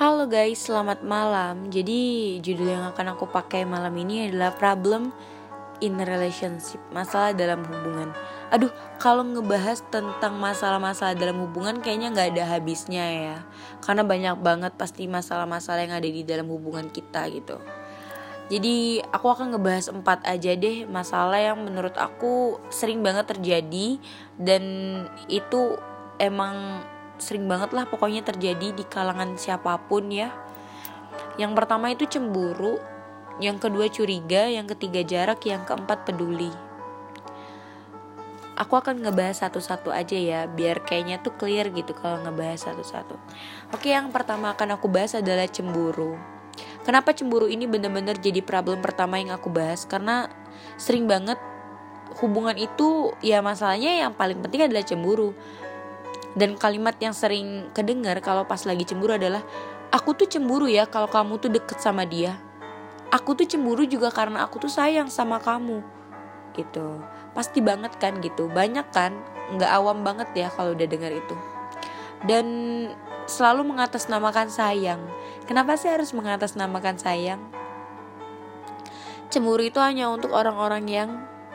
Halo guys, selamat malam. Jadi judul yang akan aku pakai malam ini adalah problem in relationship, masalah dalam hubungan. Aduh, kalau ngebahas tentang masalah-masalah dalam hubungan kayaknya nggak ada habisnya ya. Karena banyak banget pasti masalah-masalah yang ada di dalam hubungan kita gitu. Jadi aku akan ngebahas empat aja deh masalah yang menurut aku sering banget terjadi dan itu emang sering banget lah pokoknya terjadi di kalangan siapa pun ya. Yang pertama itu cemburu, yang kedua curiga, yang ketiga jarak, yang keempat peduli. Aku akan ngebahas satu-satu aja ya, biar kayaknya tuh clear gitu kalau ngebahas satu-satu. Oke, yang pertama akan aku bahas adalah cemburu. Kenapa cemburu ini bener-bener jadi problem pertama yang aku bahas? Karena sering banget hubungan itu ya masalahnya yang paling penting adalah cemburu. Dan kalimat yang sering kedengar kalau pas lagi cemburu adalah aku tuh cemburu ya kalau kamu tuh deket sama dia. Aku tuh cemburu juga karena aku tuh sayang sama kamu. Gitu. Pasti banget kan gitu. Banyak kan nggak awam banget ya kalau udah dengar itu. Dan selalu mengatasnamakan sayang. Kenapa sih harus mengatasnamakan sayang? Cemburu itu hanya untuk orang-orang yang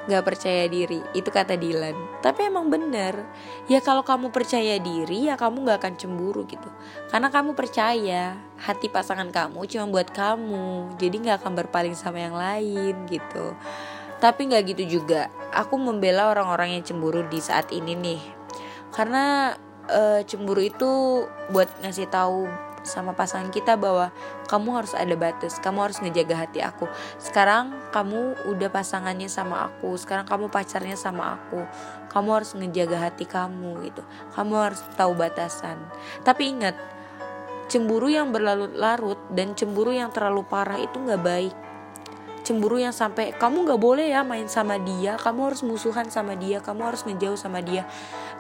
gak percaya diri Itu kata Dilan Tapi emang bener Ya kalau kamu percaya diri ya kamu gak akan cemburu gitu. Karena kamu percaya Hati pasangan kamu cuma buat kamu Jadi gak akan berpaling sama yang lain gitu. Tapi gak gitu juga Aku membela orang-orang yang cemburu di saat ini nih. Karena uh, cemburu itu buat ngasih tahu sama pasangan kita bahwa kamu harus ada batas, kamu harus ngejaga hati aku. Sekarang kamu udah pasangannya sama aku, sekarang kamu pacarnya sama aku. Kamu harus ngejaga hati kamu gitu. Kamu harus tahu batasan. Tapi ingat, cemburu yang berlarut-larut dan cemburu yang terlalu parah itu nggak baik. Cemburu yang sampai kamu nggak boleh ya main sama dia, kamu harus musuhan sama dia, kamu harus ngejauh sama dia,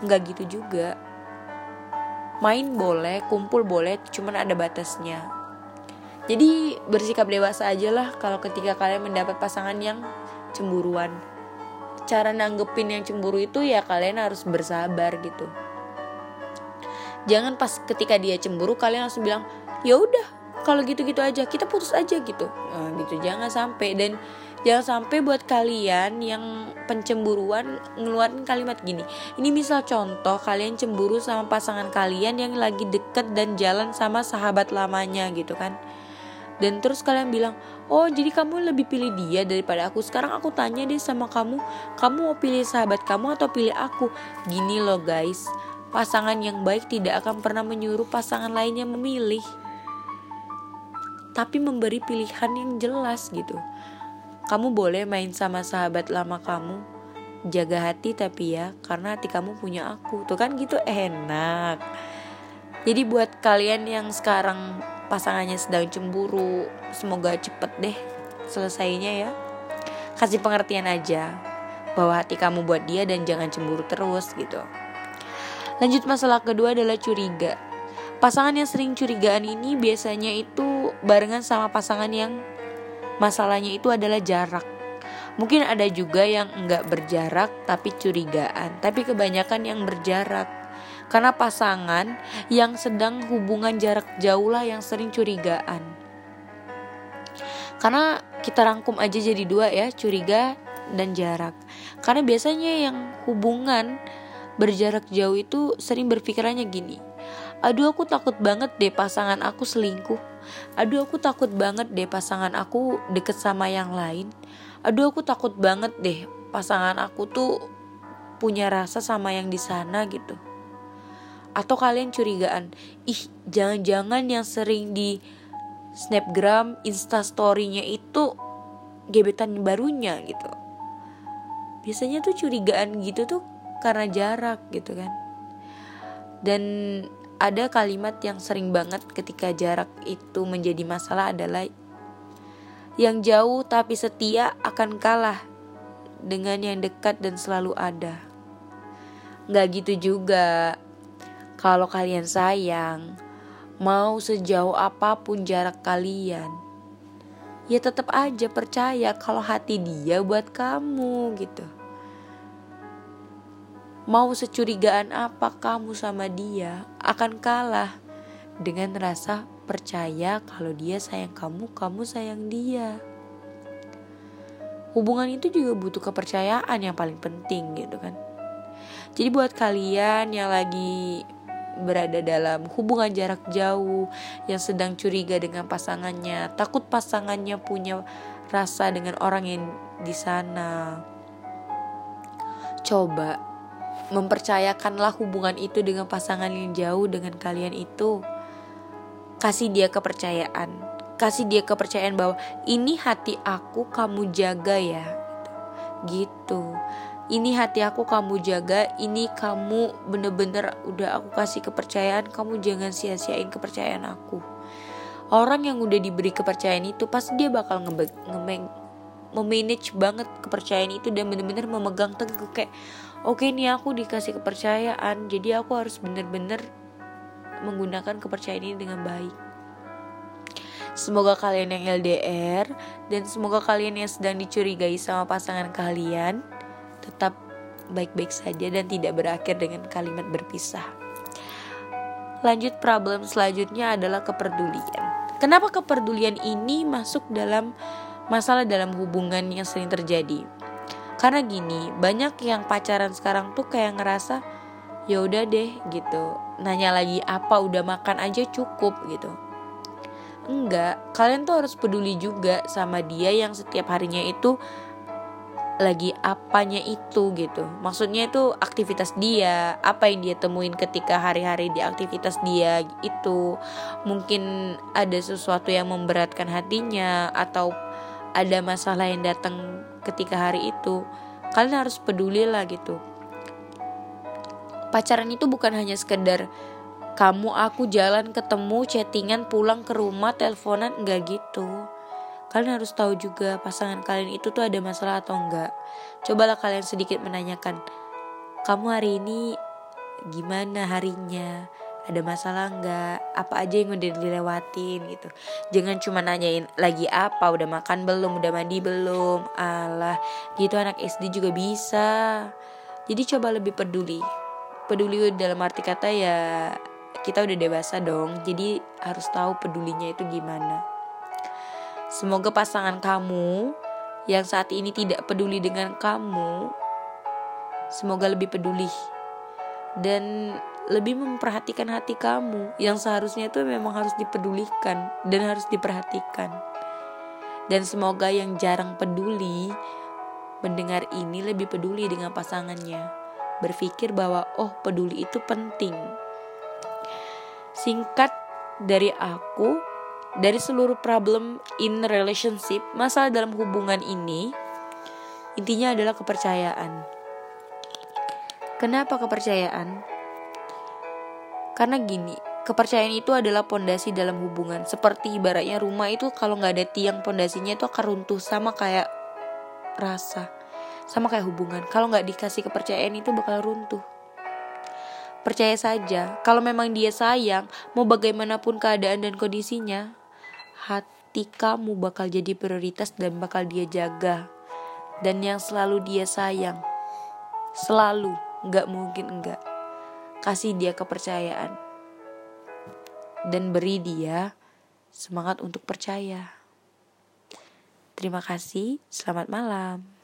nggak gitu juga main boleh kumpul boleh cuman ada batasnya. Jadi bersikap dewasa aja lah kalau ketika kalian mendapat pasangan yang cemburuan. Cara nanggepin yang cemburu itu ya kalian harus bersabar gitu. Jangan pas ketika dia cemburu kalian langsung bilang ya udah kalau gitu-gitu aja kita putus aja gitu. Nah, gitu. Jangan sampai. Dan Jangan sampai buat kalian yang pencemburuan ngeluarin kalimat gini. Ini misal contoh kalian cemburu sama pasangan kalian yang lagi deket dan jalan sama sahabat lamanya gitu kan. Dan terus kalian bilang, oh jadi kamu lebih pilih dia daripada aku. Sekarang aku tanya deh sama kamu, kamu mau pilih sahabat kamu atau pilih aku? Gini loh guys, pasangan yang baik tidak akan pernah menyuruh pasangan lainnya memilih. Tapi memberi pilihan yang jelas gitu kamu boleh main sama sahabat lama kamu. Jaga hati tapi ya, karena hati kamu punya aku. Tuh kan gitu enak. Jadi buat kalian yang sekarang pasangannya sedang cemburu, semoga cepet deh selesainya ya. Kasih pengertian aja bahwa hati kamu buat dia dan jangan cemburu terus gitu. Lanjut masalah kedua adalah curiga. Pasangan yang sering curigaan ini biasanya itu barengan sama pasangan yang masalahnya itu adalah jarak. Mungkin ada juga yang enggak berjarak tapi curigaan, tapi kebanyakan yang berjarak. Karena pasangan yang sedang hubungan jarak jauh lah yang sering curigaan. Karena kita rangkum aja jadi dua ya, curiga dan jarak. Karena biasanya yang hubungan berjarak jauh itu sering berpikirannya gini. Aduh aku takut banget deh pasangan aku selingkuh. Aduh aku takut banget deh pasangan aku deket sama yang lain. Aduh aku takut banget deh pasangan aku tuh punya rasa sama yang di sana gitu. Atau kalian curigaan ih jangan-jangan yang sering di snapgram instastorynya itu gebetan barunya gitu. Biasanya tuh curigaan gitu tuh karena jarak gitu kan. Dan ada kalimat yang sering banget ketika jarak itu menjadi masalah adalah yang jauh tapi setia akan kalah dengan yang dekat dan selalu ada. Gak gitu juga. Kalau kalian sayang, mau sejauh apa pun jarak kalian, ya tetap aja percaya kalau hati dia buat kamu gitu. Mau securigaan apa kamu sama dia akan kalah dengan rasa percaya kalau dia sayang kamu, kamu sayang dia. Hubungan itu juga butuh kepercayaan yang paling penting gitu kan. Jadi buat kalian yang lagi berada dalam hubungan jarak jauh yang sedang curiga dengan pasangannya, takut pasangannya punya rasa dengan orang yang di sana. Coba mempercayakanlah hubungan itu dengan pasangan yang jauh dengan kalian itu. Kasih dia kepercayaan. Kasih dia kepercayaan bahwa ini hati aku kamu jaga ya. Gitu ini hati aku kamu jaga ini kamu bener-bener udah aku kasih kepercayaan kamu jangan sia-siain kepercayaan aku orang yang udah diberi kepercayaan itu pasti dia bakal nge memanage banget kepercayaan itu dan bener-bener memegang teguh kayak oke nih aku dikasih kepercayaan jadi aku harus bener-bener menggunakan kepercayaan ini dengan baik Semoga kalian yang LDR dan semoga kalian yang sedang dicurigai sama pasangan kalian tetap baik-baik saja dan tidak berakhir dengan kalimat berpisah. Lanjut problem selanjutnya adalah kepedulian. Kenapa kepedulian ini masuk dalam masalah dalam hubungan yang sering terjadi? Karena gini, banyak yang pacaran sekarang tuh kayak ngerasa ya udah deh gitu. Nanya lagi apa udah makan aja cukup gitu. Enggak, kalian tuh harus peduli juga sama dia yang setiap harinya itu lagi apanya itu gitu maksudnya itu aktivitas dia apa yang dia temuin ketika hari-hari di aktivitas dia itu mungkin ada sesuatu yang memberatkan hatinya atau ada masalah yang datang ketika hari itu kalian harus peduli lah gitu pacaran itu bukan hanya sekedar kamu aku jalan ketemu chattingan pulang ke rumah teleponan enggak gitu Kalian harus tahu juga pasangan kalian itu tuh ada masalah atau enggak. Cobalah kalian sedikit menanyakan, kamu hari ini gimana harinya? Ada masalah enggak? Apa aja yang udah dilewatin gitu. Jangan cuma nanyain lagi apa, udah makan belum, udah mandi belum. Alah, gitu anak SD juga bisa. Jadi coba lebih peduli. Peduli dalam arti kata ya kita udah dewasa dong. Jadi harus tahu pedulinya itu gimana. Semoga pasangan kamu yang saat ini tidak peduli dengan kamu, semoga lebih peduli dan lebih memperhatikan hati kamu yang seharusnya itu memang harus dipedulikan dan harus diperhatikan. Dan semoga yang jarang peduli mendengar ini lebih peduli dengan pasangannya. Berpikir bahwa oh peduli itu penting. Singkat dari aku, dari seluruh problem in relationship, masalah dalam hubungan ini intinya adalah kepercayaan. Kenapa kepercayaan? Karena gini, kepercayaan itu adalah pondasi dalam hubungan. Seperti ibaratnya rumah itu kalau nggak ada tiang pondasinya itu akan runtuh sama kayak rasa, sama kayak hubungan. Kalau nggak dikasih kepercayaan itu bakal runtuh. Percaya saja, kalau memang dia sayang, mau bagaimanapun keadaan dan kondisinya, hati kamu bakal jadi prioritas dan bakal dia jaga dan yang selalu dia sayang selalu nggak mungkin enggak kasih dia kepercayaan. Dan beri dia semangat untuk percaya. Terima kasih selamat malam